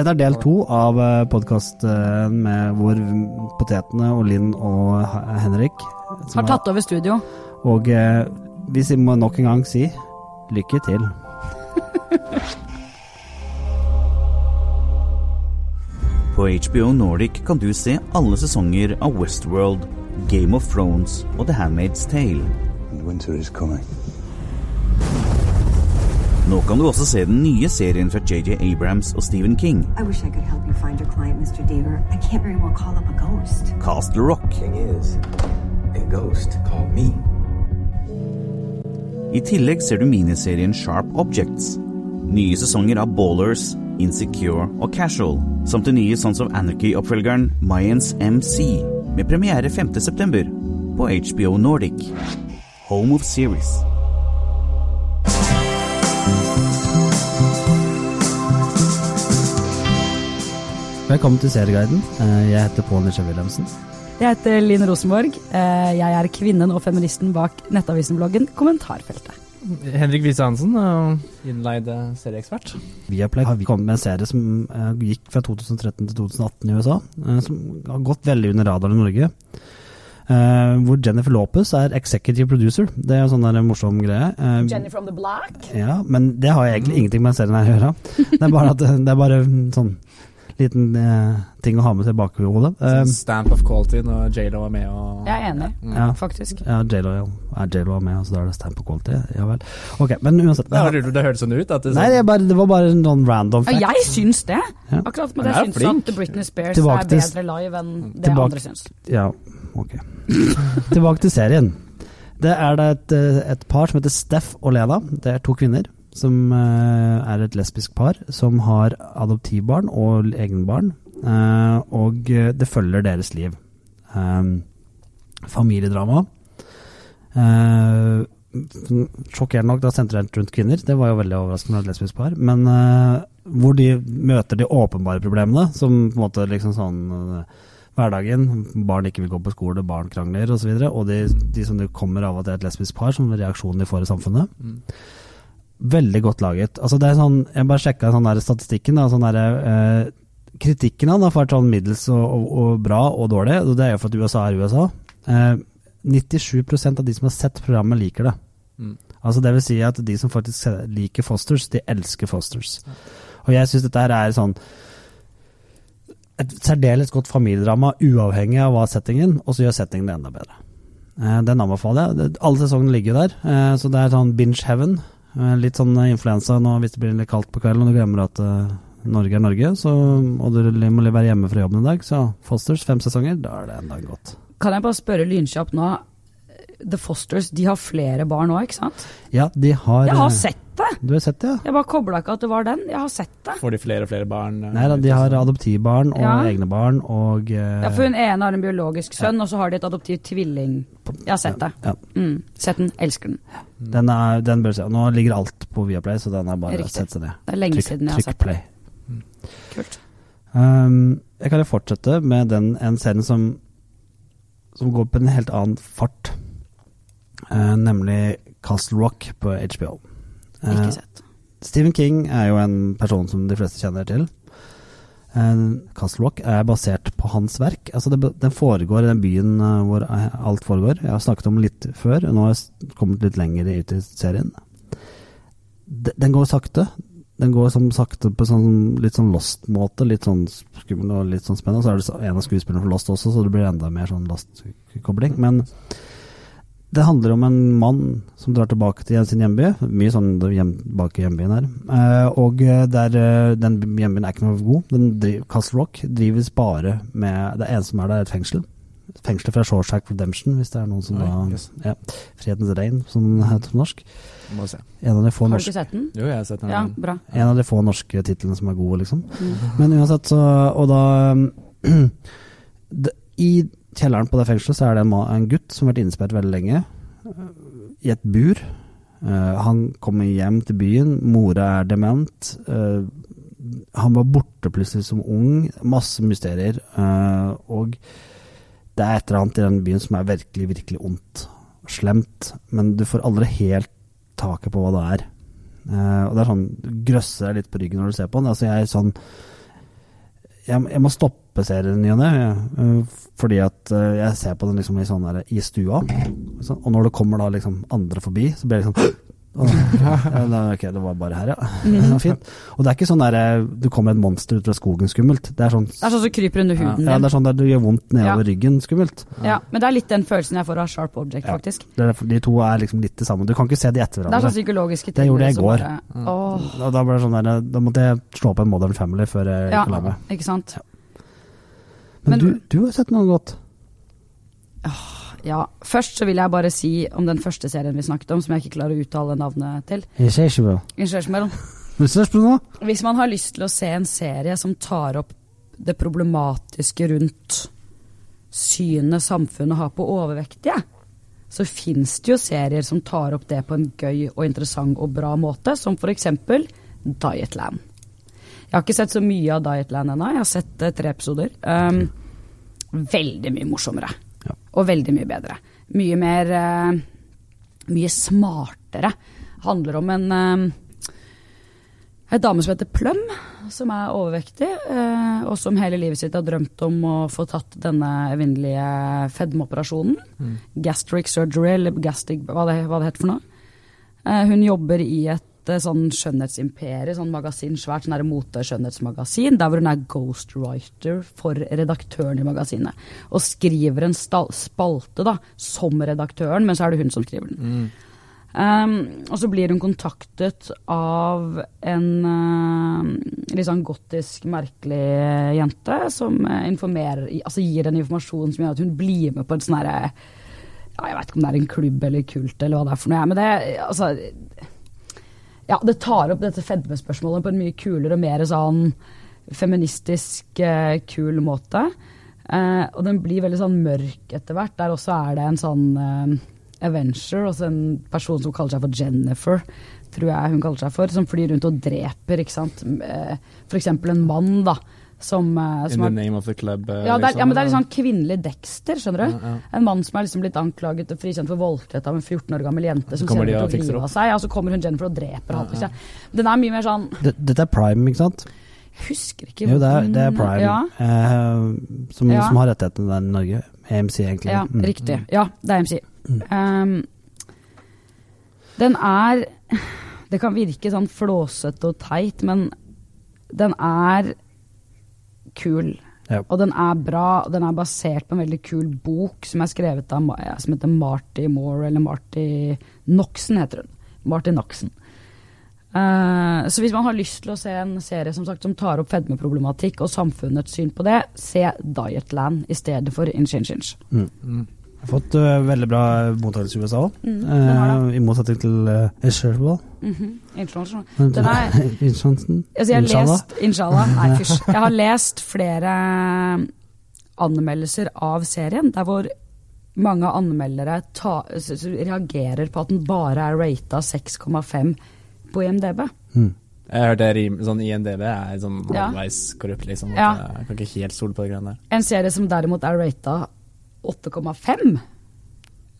Dette er del to av podkasten med hvor potetene og Linn og Henrik som Har tatt over studio. Og eh, vi må nok en gang si lykke til. På HBO Nordic kan du se alle sesonger av Westworld, Game of Thrones og The Handmaid's Tale. Winter is coming. Nå kan du også se den nye serien fra JJ Abrams og Stephen King, I wish I could help you find your client, Mr. Deaver. I can't very well call up a ghost. Castle Rock. Thing is, a ghost called me. I tillegg ser du miniserien Sharp Objects. Nye sesonger av Ballers, Insecure og Casual, samt den nye Sons of Anarchy-oppfølgeren Mayans MC, med premiere 5.9. på HBO Nordic. Home of Series. Velkommen til Serieguiden. Eh, Jeg heter Pål Nisje Wilhelmsen. Jeg heter Linn Rosenborg. Eh, Jeg er kvinnen og feministen bak nettavisen-bloggen Kommentarfeltet. Henrik Wiese Hansen, eh, innleid serieekspert. Viaplay har kommet med en serie som gikk fra 2013 til 2018 i USA, som har gått veldig under radaren i Norge. Uh, hvor Jennifer Lopez er executive producer. Det er jo sånn der morsom greie. Uh, Jenny from the Black. Ja, men det har egentlig ingenting med serien her å gjøre. Det er bare, at, det er bare sånn liten eh, ting å ha med seg i bakhodet. Uh, Stamp of quality når J.Lo er med og Jeg er enig, Ja. faktisk. ja, J.Lo ja. er er med, så da er det stamp of quality. Ja vel. Ok, men uansett. Det, det, det hørtes sånn ut at det, Nei, det, er bare, det var bare noen random random Ja, jeg syns det. Ja. Akkurat med Men at jeg syns at Britney Spears Tilbake er bedre live enn det Tilbake- andre syns. Ja, ok. Tilbake til serien. Det er det et, eh, et par som heter Steff og Lena. Det er to kvinner som eh, er et lesbisk par som har adoptivbarn og egenbarn. eh, og eh, det følger deres liv. Familiedrama. Sjokkerende nok, da sentrert rundt kvinner. Det var jo veldig overraskende med et lesbisk par. Men hvor de møter de åpenbare problemene, som på en måte liksom sånn hverdagen. Barn ikke vil gå på skole, barn krangler osv. Og, så og de, de som kommer av at det er et lesbisk par, som reaksjonen de får i samfunnet. Veldig godt laget. Altså det er sånn, Jeg bare sjekka sånn der statistikken. Da, sånn der, eh, kritikken han har vært sånn middels og, og, og bra og dårlig. og Det er jo for at USA er USA. Eh, 97% av de som har sett programmet, liker det. Mm. Altså Det vil si at de som faktisk liker Fosters, de elsker Fosters. Og jeg syns dette her er sånn et særdeles godt familiedrama, uavhengig av hva settingen, og så gjør settingen det enda bedre. Eh, den anbefaler jeg. Alle sesongene ligger jo der, eh, så det er sånn binge heaven. Eh, litt sånn influensa nå hvis det blir litt kaldt på kvelden og du glemmer at uh, Norge er Norge, så, og du må være hjemme fra jobben en dag, så Fosters fem sesonger, da er det enda godt. Kan jeg bare spørre lynkjapt nå? The Fosters de har flere barn nå, ikke sant? Ja, de har Jeg har eh, sett det! Du har sett det, ja? Jeg bare kobla ikke at det var den. Jeg har sett det. Får de flere og flere barn? eh, Nei da, de har adoptivbarn og Ja. egne barn og uh, Ja, for hun ene har en biologisk sønn, og så har de et adoptivt tvilling. Jeg har sett det. ja. Mm. Sett den, elsker den. Den, er, den bør se. Nå ligger alt på Viaplay, så den er bare å sette seg ned. Det er lenge Trykk- siden jeg har sett det. play. Kult. Um, jeg kan jo fortsette med den en serien som, som går på en helt annen fart. uh, nemlig Castle Rock på HBO. Eh, Ikke sett. Stephen King er jo en person som de fleste kjenner til. Eh, Castle Rock er basert på hans verk. Altså det, den foregår i den byen eh, hvor alt foregår. Jeg har snakket om litt før, og nå har jeg kommet litt lenger ut i serien. Den går sakte. Den går som sakte på sånn, litt sånn Lost-måte. Litt sånn skummel og litt sånn spennende. Så er det en av skuespillerne for Lost også, så det blir enda mer sånn Lost-kobling. Men det handler om en mann som drar tilbake til sin hjemby. Mye sånn hjem, bak i hjembyen her. Eh, og der, eh, den hjembyen er ikke noe god. Den driv, Castle Rock drives bare med Det eneste som er der, er et fengsel. Fengselet fra Shawshack Redemption, hvis det er noen som Oi, da yes. ja, Frihetens regn, som den heter på norsk. Må se. En av de få Har du ikke sett den? Jo, jeg har sett den. Ja, bra. en av de få norske titlene som er gode, liksom. Mm. Men uansett, så Og da det, I kjelleren på det fengselet så er det en, en gutt som har vært innesperret veldig lenge. øh, I et bur. Uh, han kommer hjem til byen, mora er dement. Uh, han var borte plutselig som ung. Masse mysterier. Uh, og det er et eller annet i den byen som er virkelig, virkelig ondt. Slemt. Men du får aldri helt taket på hva det er. Eh, og det er sånn grøsser deg litt på ryggen når du ser på den. Altså jeg er sånn jeg, jeg må stoppe serien i og ne, eh, fordi at eh, jeg ser på den liksom i, sånn der, i stua. Og når det kommer da liksom andre forbi, så blir det liksom ja, Ok, det var bare her, ja. Det var fint. Og det er ikke sånn der eh, du kommer et monster ut fra skogen skummelt. Det er sånn Det er sånn som kryper under huden ja, din. det er sånn der du gjør vondt nedover Ja. ryggen skummelt. Ja, men det er litt den følelsen jeg får av Sharp Object, Ja. faktisk. Det er, de to er liksom litt det samme. Du kan ikke se de etter Det er sånn psykologiske ting. Det gjorde jeg i går. bare- Og da, det sånn der, da måtte jeg slå opp en Modern Family før jeg Ja. gikk og la meg. ikke sant. Men, Men- du, du har sett noe godt. Ja. Først så vil jeg bare si om den første serien vi snakket om, som jeg ikke klarer å uttale navnet til. Så spørs. Hvis man har lyst til å se en serie som tar opp det problematiske rundt synet samfunnet har på overvektige, så fins det jo serier som tar opp det på en gøy og interessant og bra måte, som f.eks. Dietland. Jeg har ikke sett så mye av Dietland ennå, jeg har sett uh, tre episoder. Um, veldig mye morsommere. Ja. Og veldig mye bedre. Mye mer uh, Mye smartere. Handler om en uh, Ei dame som heter Plum, som er overvektig, og som hele livet sitt har drømt om å få tatt denne evinnelige fedmeoperasjonen. Gastric surgery, eller gastric, hva det, hva det heter for noe. Hun jobber i et eh, sånn skjønnhetsimperie, sånn magasin, svært sånn mote-skjønnhetsmagasin, der hvor hun er ghostwriter for redaktøren i magasinet. Og skriver en stal- spalte da, som redaktøren, men så er det hun som skriver den. Um, og så blir hun kontaktet av en uh, litt sånn gotisk, merkelig jente som uh, informerer, altså gir henne informasjon som gjør at hun blir med på et sånn herre ja, Jeg vet ikke om det er en klubb eller kult eller hva det er for noe, men det altså Ja, det tar opp dette fedmespørsmålet på en mye kulere og mer sånn feministisk, uh, kul måte. Uh, og den blir veldig sånn mørk etter hvert. Der også er det en sånn uh, Avenger, altså en person som kaller seg for Jennifer, tror jeg hun kaller seg for, som flyr rundt og dreper, ikke sant. Eh, eksempel en mann, da, som, eh, In the name of the club. Uh, ja, det er, ja, men det er litt liksom. sånn kvinnelig Dexter, skjønner du. Ja, ja. En mann som er liksom blitt anklaget og frikjent for voldtekt av en 14 år gammel jente som kommer de og fikser opp. av seg, og så kommer hun Jennifer og dreper ham. Ja? Den er mye mer sånn Det- Dette er Prime, ikke sant? Jeg husker ikke Jo, det er, det er Prime Ja, eh, som, Ja. som har rettighetene der i Norge. AMC, egentlig. ja Mm. riktig. Ja, det er EMC. Mm. Um, den er Det kan virke sånn flåsete og teit, men den er kul. Ja. Og den er bra, den er basert på en veldig kul bok som er skrevet av som heter Marty Moore, eller Marty Noxen heter hun. Marty Noxen. Uh, så hvis man har lyst til å se en serie som, sagt, som tar opp fedmeproblematikk og samfunnets syn på det, se Dietland i stedet for Inch Inch Inch. Mm. Har fått uh, veldig bra mottakelse i USA òg, Mm, uh, i motsetning til uh, Isherwell. Mhm. International. Den er-. Altså, jeg har Inshallah. lest Inshallah. Nei, fysj. Jeg har lest flere anmeldelser av serien der hvor mange anmeldere ta, reagerer på at den bare er rata 6,5 på IMDb. Mm. Jeg hørte sånn INDB er sånn halvveis korrupt, liksom. Ja. Jeg kan ikke helt stole på de greiene der. En serie som derimot er rata 8,5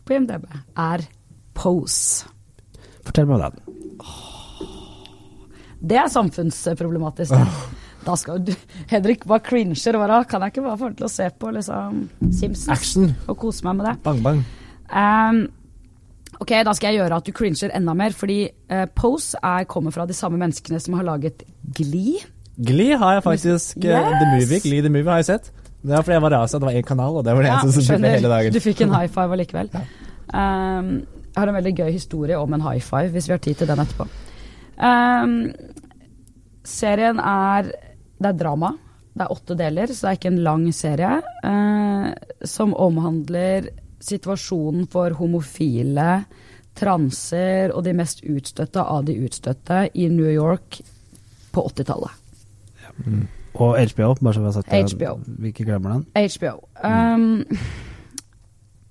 på IMDb, er Pose. Fortell meg om den. Det er samfunnsproblematisk. det. Da skal du Henrik bare cringer og bare Kan jeg ikke bare få til å se på liksom Simpsons Action! og kose meg med det? Bang, bang. Um, ok, da skal jeg gjøre at du cringer enda mer, fordi uh, Pose er, kommer fra de samme menneskene som har laget Glee. Glee har jeg faktisk Yes! The Movie. Glee The Movie har jeg sett. Det var fordi jeg var rasa, det var én kanal, og det var det eneste som spilte hele dagen. Du fikk en high five allikevel. Ehm, jeg har en veldig gøy historie om en high five, hvis vi har tid til den etterpå. Um, serien er Det er drama. Det er åtte deler, så det er ikke en lang serie. Uh, som omhandler situasjonen for homofile, transer og de mest utstøtte av de utstøtte i New York på 80-tallet. Og HBO, bare så vi har sagt det. HBO. Vi ikke glemmer den. HBO. Um,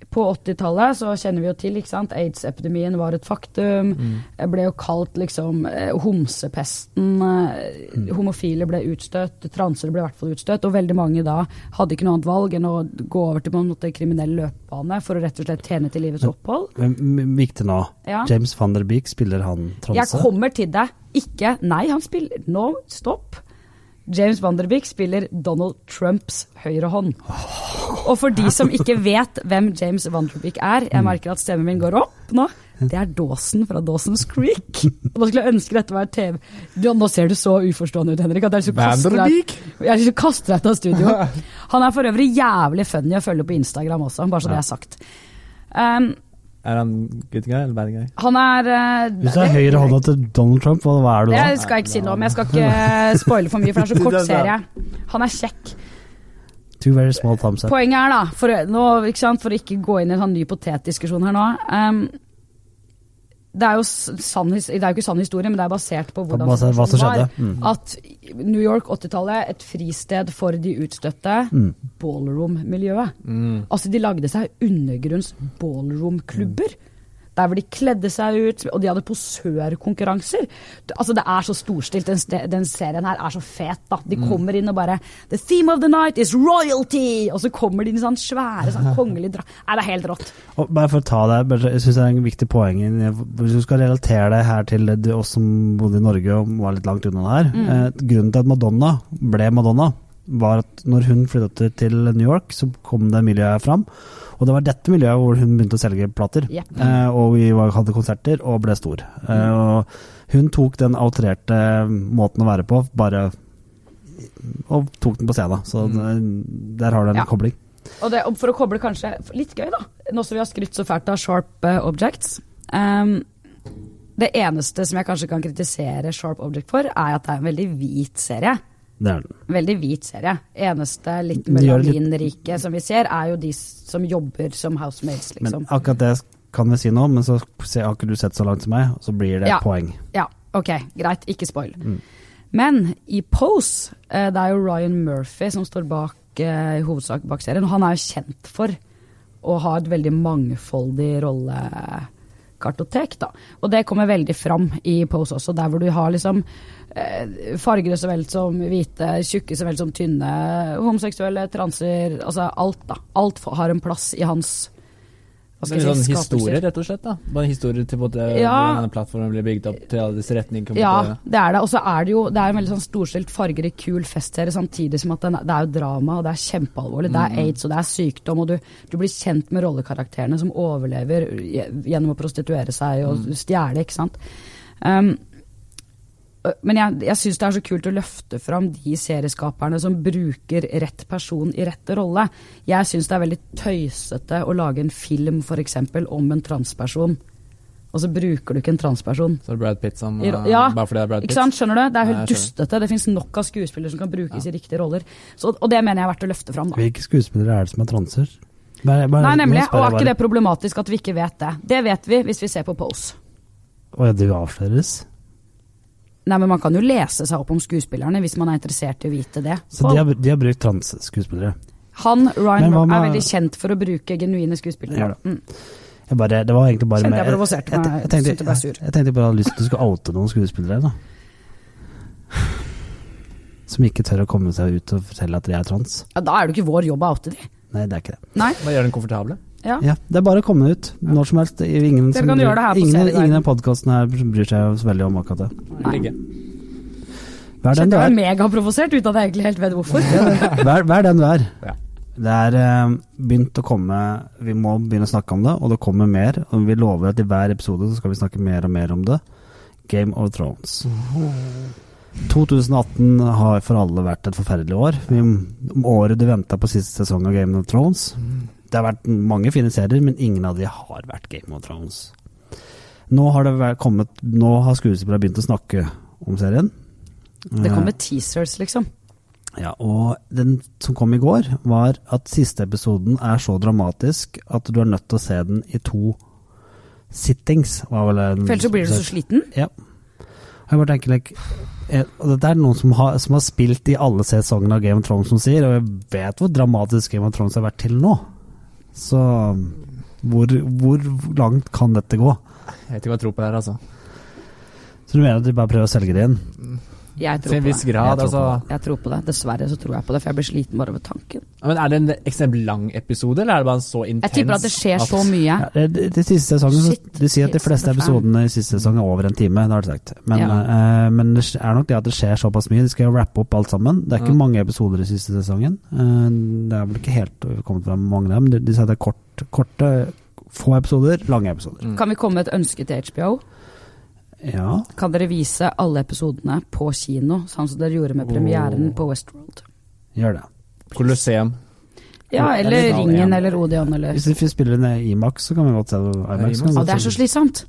på 80-tallet så kjenner vi jo til, ikke sant. Aids-epidemien var et faktum. Det ble jo kalt liksom eh, homsepesten. Mm. Homofile ble utstøtt, transer ble i hvert fall utstøtt. Og veldig mange da hadde ikke noe annet valg enn å gå over til på en måte kriminell løpebane for å rett og slett tjene til livets opphold. Men viktig nå. Ja. James van der Beek spiller han Jeg kommer til deg. Ikke Nei, han spiller Nå, stopp. James Vanderbeek spiller Donald Trumps høyre hånd. Og for de som ikke vet hvem James Vanderbeek er, jeg merker at stemmen min går opp nå, det er Dawson fra Dawson's Creek. Og nå skulle jeg ønske dette var TV. Ja, nå ser du så uforstående ut, Henrik. at jeg har lyst kaste deg ut av studio. Han er for øvrig jævlig funny å følge på Instagram også, bare så det er sagt. Um, Er han good guy eller bad guy? han er uh, Hvis du er høyre hånda til Donald Trump, hva, hva er du da? Det skal jeg ikke si noe om. Jeg skal ikke spoile for mye, for det er så kort serie. Han er kjekk. Two very small thumbs up. Poenget er, da, for, nå, ikke sant, for å ikke gå inn i en sånn ny potetdiskusjon her nå um, det, er sann, det er jo ikke sann historie, men det er basert på hvordan Basert hva som skjedde. Mm. At New York 80-tallet, et fristed for de utstøtte, Mm. ballroom-miljøet. Altså, de lagde seg undergrunns ballroom-klubber. Der hvor de kledde seg ut, og de hadde posørkonkurranser. Det- Altså, det er så storstilt. Den, den serien her er så fet, da. De kommer inn og bare The theme of the night is royalty! Og så kommer de inn i sånn svære, sånn kongelige dra... Nei, det er helt rått. Og bare for å ta det, jeg synes det er en viktig poeng Hvis du skal relatere det her til oss som bodde i Norge og var litt langt unna her. mm. grunnen til at Madonna ble Madonna, var at når hun flyttet til New York, så kom det miljøet fram. Og det var dette miljøet hvor hun begynte å selge plater. Jepp. Eh, og vi var, hadde konserter og ble stor. Eh, og hun tok den outrerte måten å være på, bare og tok den på scenen. Så mm. der har du en Ja. kobling. Og, det, og for å koble kanskje Litt gøy, da. Nå som vi har skrytt så fælt av Sharp eh, Objects. Um, det eneste som jeg kanskje kan kritisere Sharp Object for, er at det er en veldig hvit serie. Det er den. Veldig hvit serie. Eneste litt melaninrike som vi ser, er jo de som jobber som housemaids, Men liksom. akkurat det kan vi si nå, men så har ikke du sett så langt som meg, og så blir det Ja. poeng. Ja, ok, greit, ikke spoil. Mm. Men i Pose, eh, det er jo Ryan Murphy som står bak, eh, i hovedsak bak serien, og han er jo kjent for å ha et veldig mangfoldig rollekartotek, da. Og det kommer veldig fram i Pose også, der hvor du har liksom eh, så vel som hvite, tjukke så vel som tynne, homoseksuelle, transer, altså alt, da. Alt har en plass i hans Det er jeg sånn historie, rett og slett. da Bare en historie til både Ja. hvordan denne plattformen blir bygd opp, til alle disse retningene. kommer Ja, det er det. Og så er det jo det er en veldig sånn storstilt, fargerik, kul festserie, samtidig som at den, det er jo drama, og det er kjempealvorlig. Det er aids, og det er sykdom, og du, du blir kjent med rollekarakterene som overlever gjennom å prostituere seg og stjele, ikke sant. Um, men jeg, jeg syns det er så kult å løfte fram de serieskaperne som bruker rett person i rett rolle. Jeg syns det er veldig tøysete å lage en film f.eks. om en transperson, og så bruker du ikke en transperson. Så er det Brad Pitt som uh, ja, Bare fordi det er Brad Pitt. Ikke sant, skjønner du? Det er helt dustete. Det finnes nok av skuespillere som kan brukes i riktige roller. Så, og det mener jeg er verdt å løfte fram. Da. Hvilke skuespillere er det som er transer? Bare, bare, Nei, nemlig. Og er ikke det problematisk at vi ikke vet det? Det vet vi hvis vi ser på Pose. Å ja, du avsløres? Nei, men man kan jo lese seg opp om skuespillerne hvis man er interessert i å vite det. Så de har, de har brukt transskuespillere? Han, Ryan Men er veldig kjent for å bruke genuine skuespillere. Ja, Mm. Jeg bare, det var egentlig bare Kjente jeg provoserte meg, jeg, tenkte, jeg jeg, jeg tenkte bare hadde lyst til at du skulle oute noen skuespillere, da. Som ikke tør å komme seg ut og fortelle at de er trans. Ja, da er det ikke vår jobb å oute de. Nei, det er ikke det. Nei. Bare gjør den komfortable. Ja. Ja, det er bare å komme ut når som helst. Ingen, Dere som, kan gjøre det her ingen, ingen av podkastene her bryr seg så veldig om akkurat det. Nei. Vær den du jeg er. meg megaprovosert uten at jeg egentlig helt vet hvorfor. Vær, vær den du er. Ja. Det er eh, begynt å komme Vi må begynne å snakke om det, og det kommer mer. Og vi lover at i hver episode så skal vi snakke mer og mer om det. Game of Thrones. 2018 har for alle vært et forferdelig år. Vi, året du venta på siste sesong av Game of Thrones. Det har vært mange fine serier, men ingen av de har vært Game of Thrones. Nå har, det kommet, nå har skuespillere begynt å snakke om serien. Det Eh, kommer teasers, liksom. ja, og den som kom i går, var at siste episoden er så dramatisk at du er nødt til å se den i to sittings. For ellers så blir du så sliten. Ja. Og Jeg bare tenker, like, eh, Dette er noen som har, som har spilt i alle sesongene av Game of Thrones som sier, og jeg vet hvor dramatisk Game of Thrones har vært til nå. Så hvor, hvor langt kan dette gå? Jeg vet ikke hva jeg tror på det her, altså. Så du mener at de bare prøver å selge det inn? Jeg tror en på viss det. grad. Jeg tror Altså, Jeg tror på det. Dessverre så tror jeg på det, for jeg blir sliten bare over tanken. men er det en ekstremt lang episode, eller er det bare en så intens? Jeg tipper at det skjer så mye. Ja, det, det, siste sesongen, så- Shit, De sier at de fleste episodene i siste sesong er over en time, det har du sagt. Men, Ja. uh, men det er nok det at det skjer såpass mye. De skal jo rappe opp alt sammen. Det er ikke Ja. mange episoder i siste sesongen. Uh, det er vel ikke helt kommet fram mange av dem. De, de sier at det er kort, korte, få episoder, lange episoder. Mm. Kan vi komme med et ønske til HBO? Ja, Kan dere vise alle episodene på kino, sånn som dere gjorde med premieren på Westworld? gjør det. Colosseum. Ja, eller Eller Ringen eller Odeon eller Hvis vi spiller ned i Imax, så kan vi godt se det. IMAX, vi Ja, det er så slitsomt!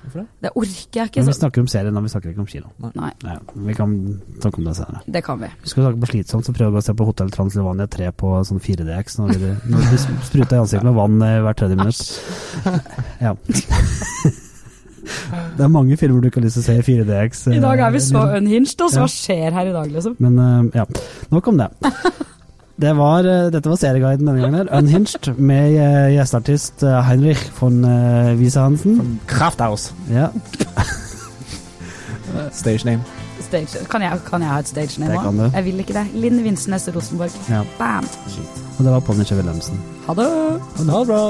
Hvorfor det? Det orker jeg ikke. Men vi snakker om serien, og vi snakker ikke om kino. Nei, Nei. vi kan snakke om det senere. det kan vi. Vi skal snakke på slitsomt, så prøver vi å se på Hotell Transylvania 3 på sånn 4DX når vi, når vi spruter i ansiktet med vann hvert tredje minutt. Ja. Det er mange filmer du ikke har lyst til å se i 4DX. eh, I dag er vi så Linn. unhinged, altså. Ja. Hva skjer her i dag, liksom? Men eh, ja, nok om det. Det var, eh, dette var serieguiden denne gangen. her Unhinged med eh, gjesteartist eh, Heinrich von uh, Wiese-Hansen. Krafthaus. Ja, Stage name. Stage. Kan, jeg, kan jeg ha et stage name Det kan du. Jeg vil ikke det. Linn Vinsnes Rosenborg. ja. Bam! Og det var Punisher Wilhelmsen. Ha det! Ha det bra.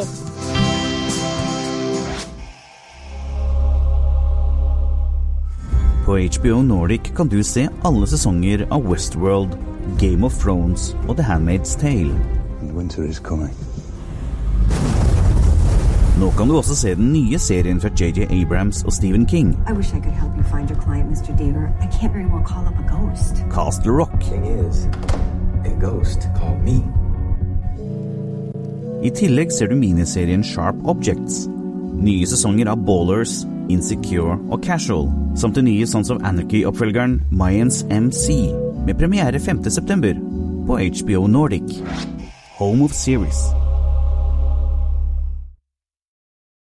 På HBO Nordic kan du se alle sesonger av Westworld, Game of Thrones og The Handmaid's Tale. Winter is coming. Nå kan du også se den nye serien fra JJ Abrams og Stephen King, I wish I could help you find your client, Mr. Deaver. I can't very well call up a ghost. Castle Rock. Thing is, a ghost called me. I tillegg ser du miniserien Sharp Objects. Nye sesonger av Ballers, Insecure og Casual, samt den nye Sons of Anarchy-oppfølgeren Mayans MC, med premiere 5.9. på HBO Nordic. Home of Series.